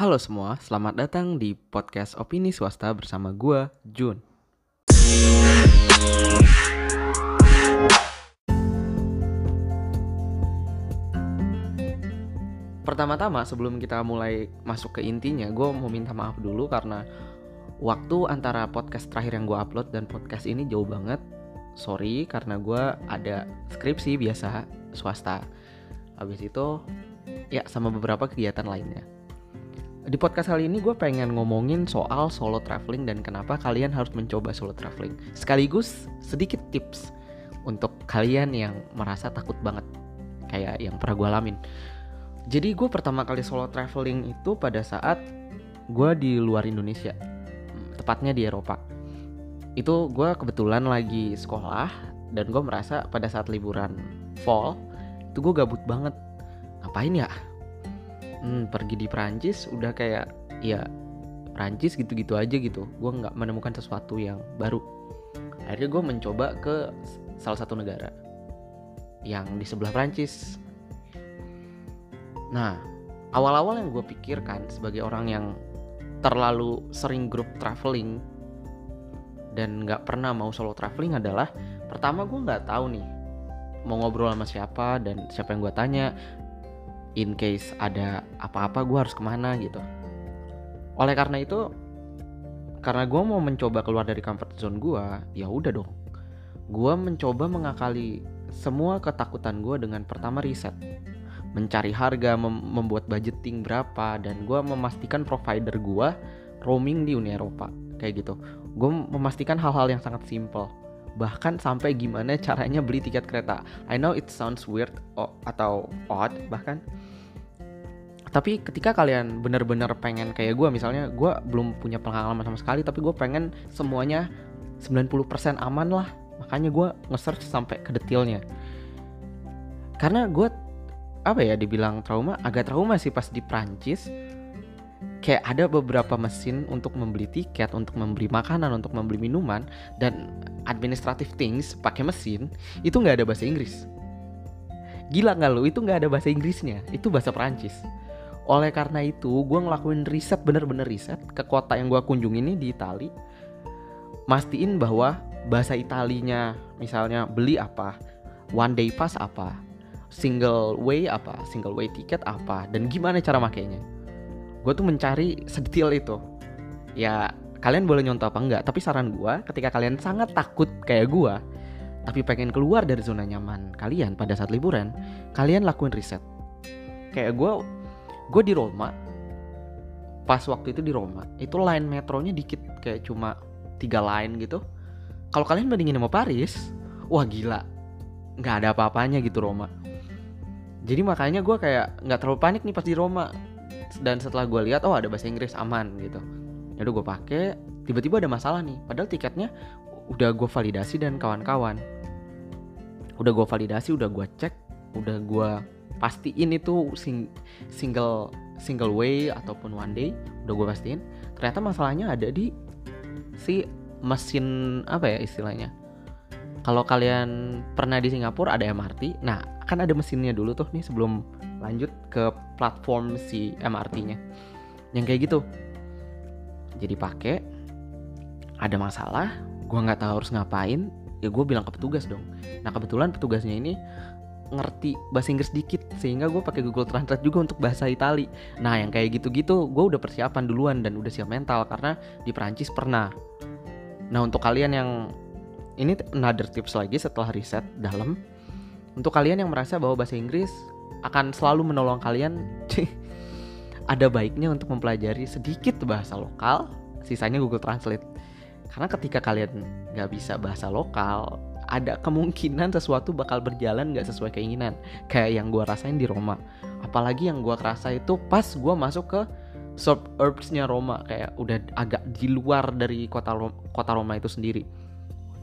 Halo semua, selamat datang di podcast Opini Swasta bersama gua, Jun. Pertama-tama sebelum kita mulai masuk ke intinya, gue mau minta maaf dulu karena waktu antara podcast terakhir yang gue upload dan podcast ini jauh banget. Sorry karena gue ada skripsi biasa swasta. Habis itu ya sama beberapa kegiatan lainnya. Di podcast kali ini gue pengen ngomongin soal solo traveling dan kenapa kalian harus mencoba solo traveling. Sekaligus sedikit tips untuk kalian yang merasa takut banget kayak yang pernah gue alamin. Jadi gue pertama kali solo traveling itu pada saat gue di luar Indonesia, tepatnya di Eropa. Itu gue kebetulan lagi sekolah dan gue merasa pada saat liburan fall itu gue gabut banget. Ngapain ya? Hmm, pergi di Prancis udah kayak ya Prancis gitu-gitu aja gitu. Gue nggak menemukan sesuatu yang baru. Akhirnya gue mencoba ke salah satu negara yang di sebelah Prancis Nah, awal-awal yang gue pikirkan sebagai orang yang terlalu sering grup traveling dan nggak pernah mau solo traveling adalah pertama gue nggak tahu nih mau ngobrol sama siapa dan siapa yang gue tanya in case ada apa-apa gue harus ke mana gitu. Oleh karena itu karena gue mau mencoba keluar dari comfort zone gue ya udah dong. Gue mencoba mengakali semua ketakutan gue dengan pertama riset. Mencari harga, mem membuat budgeting berapa, dan gue memastikan provider gue roaming di Uni Eropa kayak gitu. Gue memastikan hal-hal yang sangat simple, bahkan sampai gimana caranya beli tiket kereta. I know it sounds weird atau odd bahkan, tapi ketika kalian benar-benar pengen kayak gue, misalnya gue belum punya pengalaman sama sekali, tapi gue pengen semuanya 90% aman lah, makanya gue nge-search sampai ke detailnya. Karena gue apa ya dibilang trauma agak trauma sih pas di Prancis kayak ada beberapa mesin untuk membeli tiket untuk membeli makanan untuk membeli minuman dan administrative things pakai mesin itu nggak ada bahasa Inggris. Gila nggak lo itu nggak ada bahasa Inggrisnya. Itu bahasa Prancis oleh karena itu gue ngelakuin riset bener-bener riset ke kota yang gue kunjungi ini di Itali. Mastiin bahwa bahasa Italinya misalnya beli apa one day pass apa single way apa single way tiket apa dan gimana cara makainya. Gue tuh mencari sedetail itu. Ya kalian boleh nyontoh apa enggak tapi saran gue ketika kalian sangat takut kayak gue tapi pengen keluar dari zona nyaman kalian pada saat liburan kalian lakuin riset. Kayak gue gue di Roma pas waktu itu di Roma itu line metronya dikit kayak cuma tiga line gitu. Kalau kalian bandingin sama Paris wah gila nggak ada apa-apanya gitu Roma. Jadi makanya gue kayak nggak terlalu panik nih pas di Roma. Dan setelah gue lihat oh ada bahasa Inggris aman gitu ya udah gue pakai tiba-tiba ada masalah nih. Padahal tiketnya udah gue validasi dan kawan-kawan. Udah gue validasi udah gue cek udah gue pastiin itu sing single single way ataupun one day udah gue pastiin. Ternyata masalahnya ada di si mesin apa ya istilahnya? Kalau kalian pernah di Singapura ada MRT nah kan ada mesinnya dulu tuh nih sebelum lanjut ke platform si MRT-nya yang kayak gitu jadi pakai ada masalah gue nggak tahu harus ngapain ya gue bilang ke petugas dong. Nah kebetulan petugasnya ini ngerti bahasa Inggris dikit sehingga gue pakai Google Translate juga untuk bahasa Itali. Nah yang kayak gitu-gitu gue udah persiapan duluan dan udah siap mental karena di Perancis pernah. Nah untuk kalian yang ini another tips lagi setelah riset dalam. Untuk kalian yang merasa bahwa bahasa Inggris akan selalu menolong kalian, ada baiknya untuk mempelajari sedikit bahasa lokal, sisanya Google Translate. Karena ketika kalian nggak bisa bahasa lokal, ada kemungkinan sesuatu bakal berjalan nggak sesuai keinginan. Kayak yang gue rasain di Roma. Apalagi yang gue kerasa itu pas gue masuk ke suburbsnya Roma, kayak udah agak di luar dari kota Roma, kota Roma itu sendiri.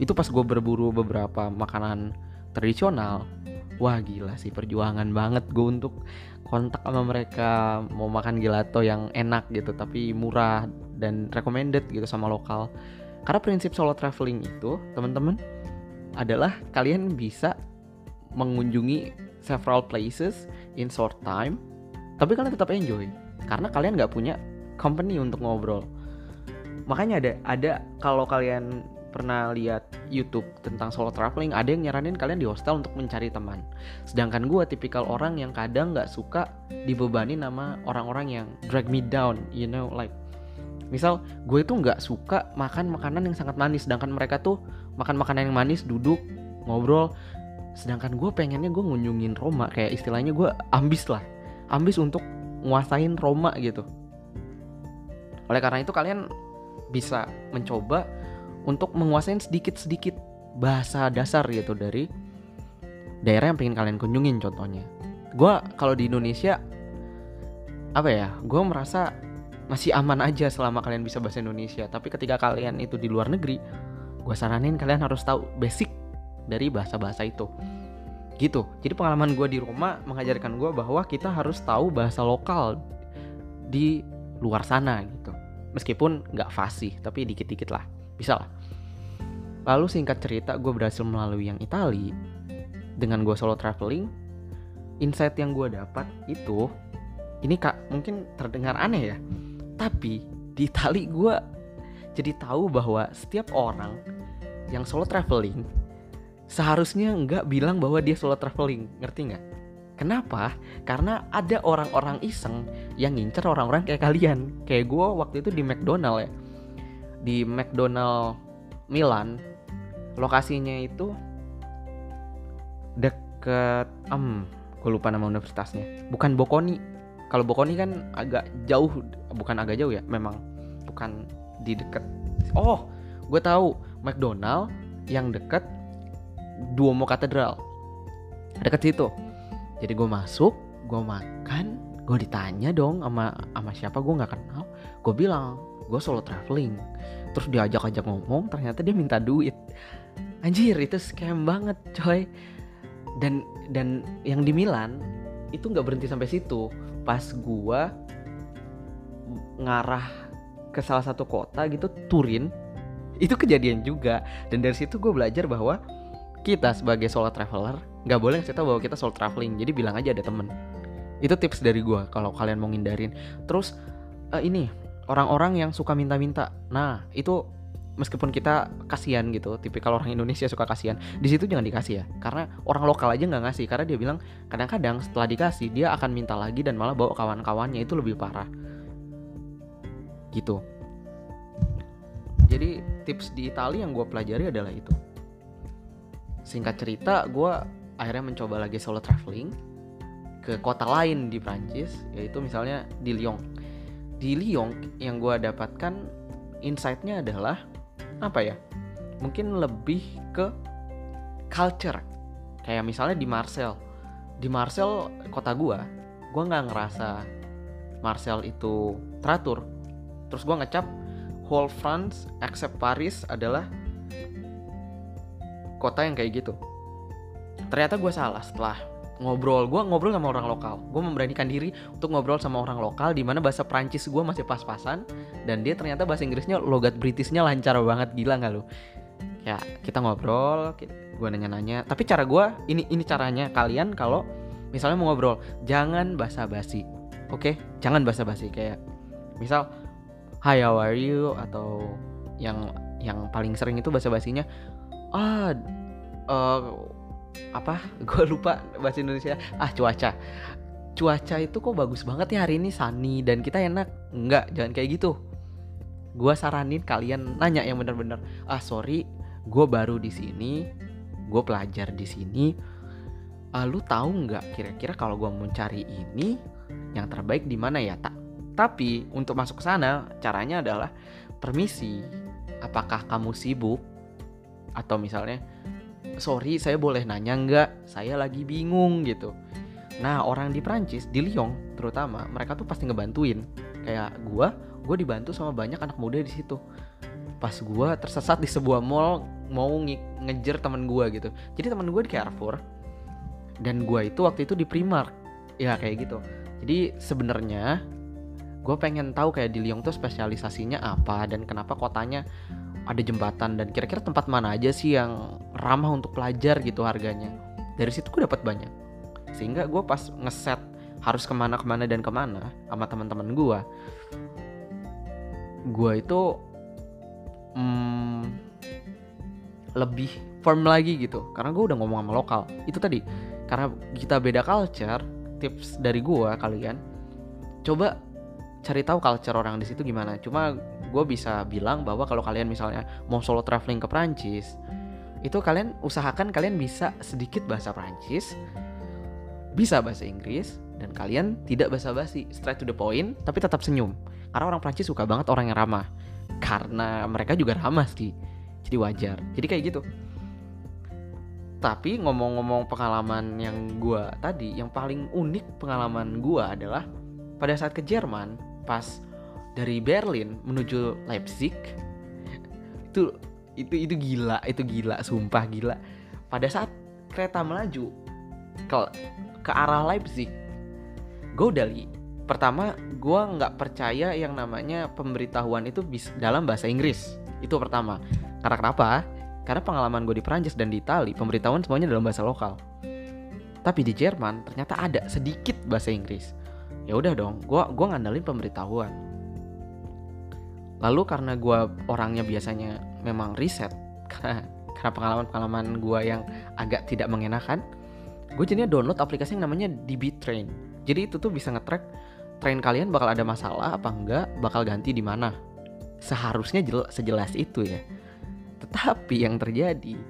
Itu pas gue berburu beberapa makanan tradisional wah gila sih perjuangan banget gue untuk kontak sama mereka mau makan gelato yang enak gitu tapi murah dan recommended gitu sama lokal. Karena prinsip solo traveling itu teman-teman adalah kalian bisa mengunjungi several places in short time tapi kalian tetap enjoy. Karena kalian nggak punya company untuk ngobrol. Makanya ada ada kalau kalian pernah lihat YouTube tentang solo traveling ada yang nyaranin kalian di hostel untuk mencari teman. Sedangkan gue tipikal orang yang kadang nggak suka dibebani nama orang-orang yang drag me down you know like misal gue itu nggak suka makan makanan yang sangat manis sedangkan mereka tuh makan makanan yang manis duduk ngobrol. Sedangkan gue pengennya gue ngunjungin Roma kayak istilahnya gue ambis lah ambis untuk nguasain Roma gitu. Oleh karena itu kalian bisa mencoba untuk menguasai sedikit-sedikit bahasa dasar gitu dari daerah yang pengen kalian kunjungin contohnya. Gue kalau di Indonesia apa ya, gue merasa masih aman aja selama kalian bisa bahasa Indonesia. Tapi ketika kalian itu di luar negeri, gue saranin kalian harus tahu basic dari bahasa-bahasa itu. Gitu. Jadi pengalaman gue di Roma mengajarkan gue bahwa kita harus tahu bahasa lokal di luar sana gitu. Meskipun nggak fasih, tapi dikit-dikit lah. Bisa lah. Lalu singkat cerita gue berhasil melalui yang Itali dengan gue solo traveling. Insight yang gue dapat itu ini kak mungkin terdengar aneh ya, tapi di Itali gue jadi tahu bahwa setiap orang yang solo traveling seharusnya nggak bilang bahwa dia solo traveling, ngerti nggak? Kenapa? Karena ada orang-orang iseng yang ngincer orang-orang kayak kalian. Kayak gue waktu itu di McDonald ya. Di McDonald Milan lokasinya itu deket um gue lupa nama universitasnya. Bukan Bocconi kalau Bocconi kan agak jauh bukan agak jauh ya memang bukan di deket. Oh gue tahu McDonald yang deket Duomo Katedral. Deket situ. Jadi gue masuk gue makan gue ditanya dong sama sama siapa gue nggak kenal. Gue bilang gue solo traveling. Terus diajak-ajak ngomong ternyata dia minta duit anjir itu scam banget coy. Dan dan yang di Milan itu nggak berhenti sampai situ. Pas gua ngarah ke salah satu kota gitu Turin itu kejadian juga. Dan dari situ gue belajar bahwa kita sebagai solo traveler nggak boleh ngasih tahu bahwa kita solo traveling. Jadi bilang aja ada temen. Itu tips dari gue kalau kalian mau ngindarin. Terus uh, ini orang-orang yang suka minta-minta. Nah itu meskipun kita kasihan gitu tipikal orang Indonesia suka kasihan di situ jangan dikasih ya. Karena orang lokal aja nggak ngasih karena dia bilang kadang-kadang setelah dikasih dia akan minta lagi dan malah bawa kawan-kawannya itu lebih parah. Gitu. Jadi tips di Italia yang gue pelajari adalah itu. Singkat cerita gue akhirnya mencoba lagi solo traveling ke kota lain di Prancis yaitu misalnya di Lyon. Di Lyon yang gue dapatkan insightnya adalah apa ya mungkin lebih ke culture. Kayak misalnya di Marcel. Di Marcel kota gua gua nggak ngerasa Marcel itu teratur. Terus gua ngecap whole France except Paris adalah kota yang kayak gitu. Ternyata gue salah setelah ngobrol. Gue ngobrol sama orang lokal. Gue memberanikan diri untuk ngobrol sama orang lokal di mana bahasa Prancis gue masih pas-pasan dan dia ternyata bahasa Inggrisnya logat Britishnya lancar banget. Gila nggak lu? Ya kita ngobrol gue nanya-nanya. Tapi cara gue ini ini caranya kalian kalau misalnya mau ngobrol jangan basa-basi. Oke? Okay? jangan basa-basi. Kayak misal hi how are you? Atau yang yang paling sering itu basa-basinya ah uh, apa? Gue lupa bahasa Indonesia. Ah cuaca. Cuaca itu kok bagus banget ya hari ini? Sunny dan kita enak. Enggak jangan kayak gitu. Gue saranin kalian nanya yang bener-bener ah sorry gue baru di sini gue pelajar di sini. Ah, lu tahu nggak kira-kira kalau gue mau cari ini yang terbaik di mana ya tak tapi untuk masuk ke sana caranya adalah permisi. Apakah kamu sibuk? Atau misalnya sorry saya boleh nanya nggak? Saya lagi bingung gitu. Nah orang di Prancis di Lyon terutama mereka tuh pasti ngebantuin. Kayak gua gue dibantu sama banyak anak muda di situ. Pas gue tersesat di sebuah mall mau nge ngejar teman gue gitu. Jadi teman gue di Carrefour dan gue itu waktu itu di Primark. Ya kayak gitu. Jadi sebenarnya gue pengen tahu kayak di Lyon tuh spesialisasinya apa dan kenapa kotanya ada jembatan dan kira-kira tempat mana aja sih yang ramah untuk pelajar gitu harganya? Dari situ gue dapat banyak. Sehingga gue pas ngeset harus ke mana-kemana dan ke mana sama teman-teman gue gue itu hmm, lebih firm lagi gitu. Karena gue udah ngomong sama lokal. Itu tadi karena kita beda culture tips dari gue kalian coba cari tahu culture orang di situ gimana. Cuma gue bisa bilang bahwa kalau kalian misalnya mau solo traveling ke Prancis itu kalian usahakan kalian bisa sedikit bahasa Prancis bisa bahasa Inggris dan kalian tidak basa-basi straight to the point tapi tetap senyum. Karena orang Prancis suka banget orang yang ramah. Karena mereka juga ramah sih. Jadi wajar. Jadi kayak gitu. Tapi ngomong-ngomong pengalaman yang gue tadi yang paling unik pengalaman gue adalah pada saat ke Jerman pas dari Berlin menuju Leipzig. Itu itu itu gila itu gila sumpah gila. Pada saat kereta melaju ke ke arah Leipzig gue udah pertama gue nggak percaya yang namanya pemberitahuan itu bis dalam bahasa Inggris. Itu pertama. Karena kenapa? Karena pengalaman gue di Prancis dan di Itali pemberitahuan semuanya dalam bahasa lokal. Tapi di Jerman ternyata ada sedikit bahasa Inggris. Ya udah dong gue gua ngandalin pemberitahuan lalu karena gue orangnya biasanya memang riset karena pengalaman-pengalaman gue yang agak tidak mengenakan gue jadinya download aplikasi yang namanya DB Train jadi itu tuh bisa ngetrack train kalian bakal ada masalah apa enggak bakal ganti di mana. Seharusnya jel sejelas itu ya. Tetapi yang terjadi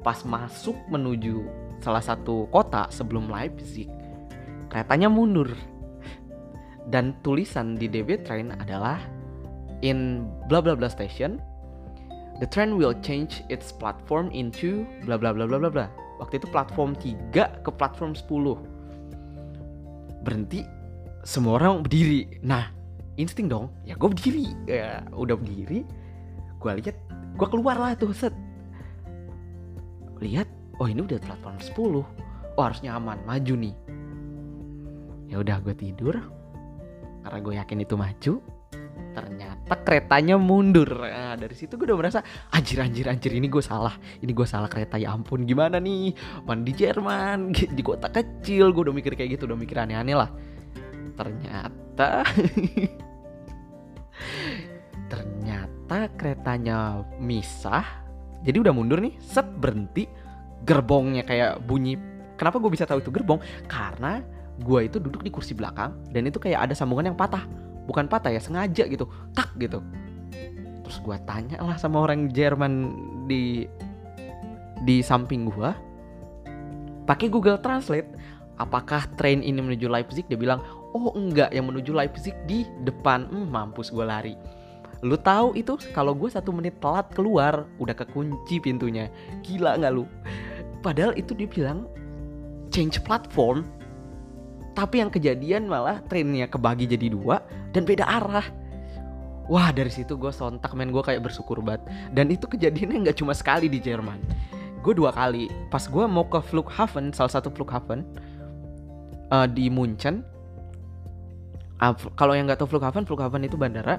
pas masuk menuju salah satu kota sebelum Leipzig keretanya mundur. Dan tulisan di DB Train adalah in bla bla bla station the train will change its platform into bla bla bla bla bla bla. Waktu itu platform 3 ke platform 10. Berhenti semua orang berdiri. Nah, insting dong. Ya gue berdiri. Ya udah berdiri. Gue lihat, gue keluar lah tuh set. Lihat, oh ini udah platform 10. Oh harusnya aman, maju nih. Ya udah gue tidur. Karena gue yakin itu maju ternyata keretanya mundur. Nah, dari situ gue udah merasa anjir anjir anjir ini gue salah. Ini gue salah kereta ya ampun gimana nih? Man di Jerman di kota kecil. Gue udah mikir kayak gitu udah mikir aneh-aneh lah. Ternyata ternyata keretanya misah jadi udah mundur nih set berhenti. Gerbongnya kayak bunyi kenapa gue bisa tahu itu gerbong? Karena gue itu duduk di kursi belakang dan itu kayak ada sambungan yang patah bukan patah ya sengaja gitu tak gitu. Terus gue tanya lah sama orang Jerman di di samping gue pakai Google Translate apakah train ini menuju Leipzig? Dia bilang oh enggak yang menuju Leipzig di depan. Hmm, mampus gue lari. Lu tahu itu? Kalau gue satu menit telat keluar udah kekunci pintunya. Gila nggak lu? Padahal itu dia bilang change platform. Tapi yang kejadian malah trennya kebagi jadi dua dan beda arah. Wah dari situ gue sontak men. Gue kayak bersyukur banget. Dan itu kejadiannya nggak cuma sekali di Jerman. Gue dua kali. Pas gue mau ke Flughafen salah satu Flughafen uh, di Munchen. Uh, kalau yang nggak tahu Flughafen Flughafen itu bandara.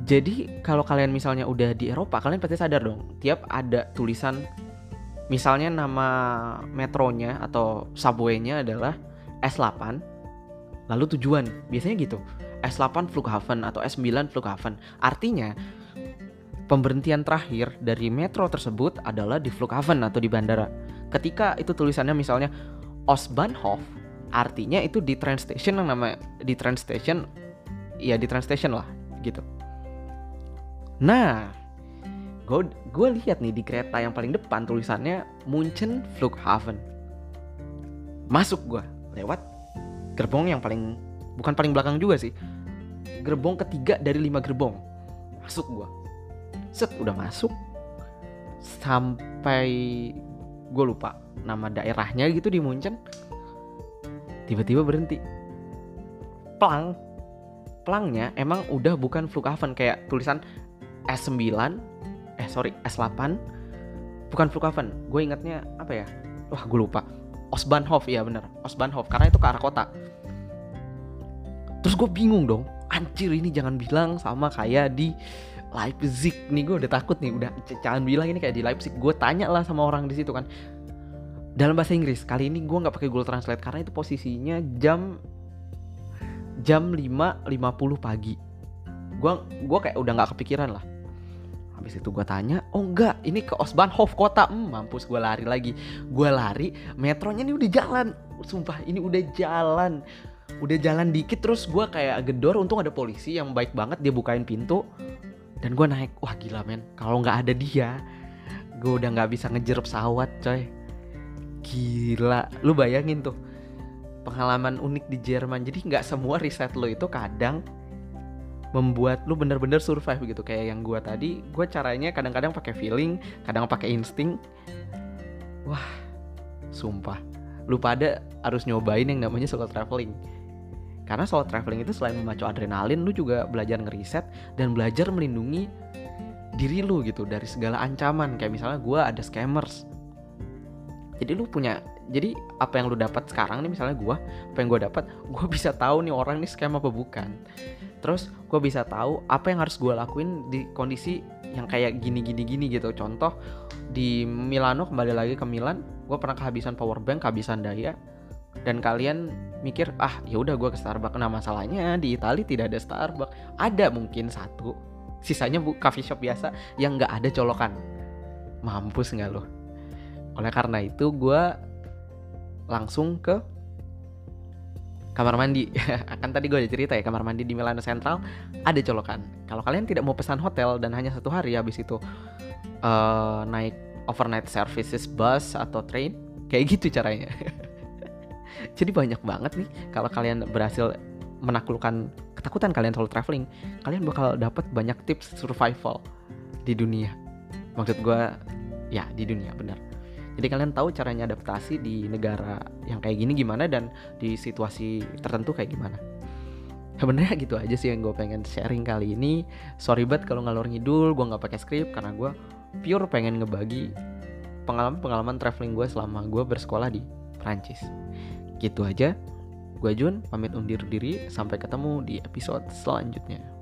Jadi kalau kalian misalnya udah di Eropa kalian pasti sadar dong. Tiap ada tulisan misalnya nama metronya atau subway-nya adalah S8 lalu tujuan biasanya gitu. S8 Flughafen atau S9 Flughafen artinya pemberhentian terakhir dari metro tersebut adalah di Flughafen atau di bandara. Ketika itu tulisannya misalnya Ostbahnhof artinya itu di train station yang nama di train station ya di train station lah gitu. Nah gue gue lihat nih di kereta yang paling depan tulisannya Munchen Flughafen masuk gue lewat gerbong yang paling bukan paling belakang juga sih. Gerbong ketiga dari lima gerbong. Masuk gue set udah masuk. Sampai gue lupa nama daerahnya gitu di Munchen. Tiba-tiba berhenti. Plang. Plangnya emang udah bukan Flughafen kayak tulisan S9 eh sorry S8 bukan Flughafen. Gue ingatnya apa ya? Wah gue lupa Osbahnhof ya bener Osbahnhof karena itu ke arah kota. Terus gue bingung dong anjir ini jangan bilang sama kayak di Leipzig nih gue udah takut nih udah jangan bilang ini kayak di Leipzig. Gue tanya lah sama orang di situ kan. Dalam bahasa Inggris kali ini gue nggak pakai Google Translate karena itu posisinya jam jam 5.50 pagi. Gue gua kayak udah nggak kepikiran lah habis itu gue tanya oh enggak ini ke Osbahnhof kota. Hmm, mampus gue lari lagi. Gue lari metronya ini udah jalan. Sumpah ini udah jalan. Udah jalan dikit terus gue kayak gedor. Untung ada polisi yang baik banget dia bukain pintu. Dan gue naik wah gila men. Kalau nggak ada dia gue udah nggak bisa ngejer pesawat coy. Gila. Lu bayangin tuh pengalaman unik di Jerman. Jadi nggak semua riset lo itu kadang membuat lu bener-bener survive gitu. Kayak yang gue tadi gue caranya kadang-kadang pakai feeling kadang pakai insting. Wah sumpah. Lu pada harus nyobain yang namanya solo traveling. Karena solo traveling itu selain memacu adrenalin lu juga belajar ngeriset dan belajar melindungi diri lu gitu dari segala ancaman. Kayak misalnya gue ada scammers. Jadi lu punya jadi apa yang lu dapat sekarang nih misalnya gue apa yang gue dapat gue bisa tahu nih orang nih scam apa bukan terus gue bisa tahu apa yang harus gue lakuin di kondisi yang kayak gini gini gini gitu. Contoh di Milano kembali lagi ke Milan gue pernah kehabisan power bank kehabisan daya. Dan kalian mikir ah ya udah gue ke Starbucks. Nah masalahnya di Italia tidak ada Starbucks. Ada mungkin satu sisanya bu coffee shop biasa yang nggak ada colokan. Mampus nggak lo oleh karena itu gue langsung ke kamar mandi. Kan tadi gue cerita ya kamar mandi di Milano Central ada colokan. Kalau kalian tidak mau pesan hotel dan hanya satu hari habis itu uh, naik overnight services bus atau train kayak gitu caranya. Jadi banyak banget nih kalau kalian berhasil menaklukkan ketakutan kalian soal traveling kalian bakal dapat banyak tips survival di dunia. Maksud gue ya di dunia benar jadi kalian tahu caranya adaptasi di negara yang kayak gini gimana dan di situasi tertentu kayak gimana? Sebenarnya gitu aja sih yang gue pengen sharing kali ini. Sorry banget kalau ngalor ngidul gue nggak pakai skrip karena gue pure pengen ngebagi pengalaman-pengalaman traveling gue selama gue bersekolah di Prancis gitu aja. Gue Jun pamit undur diri. Sampai ketemu di episode selanjutnya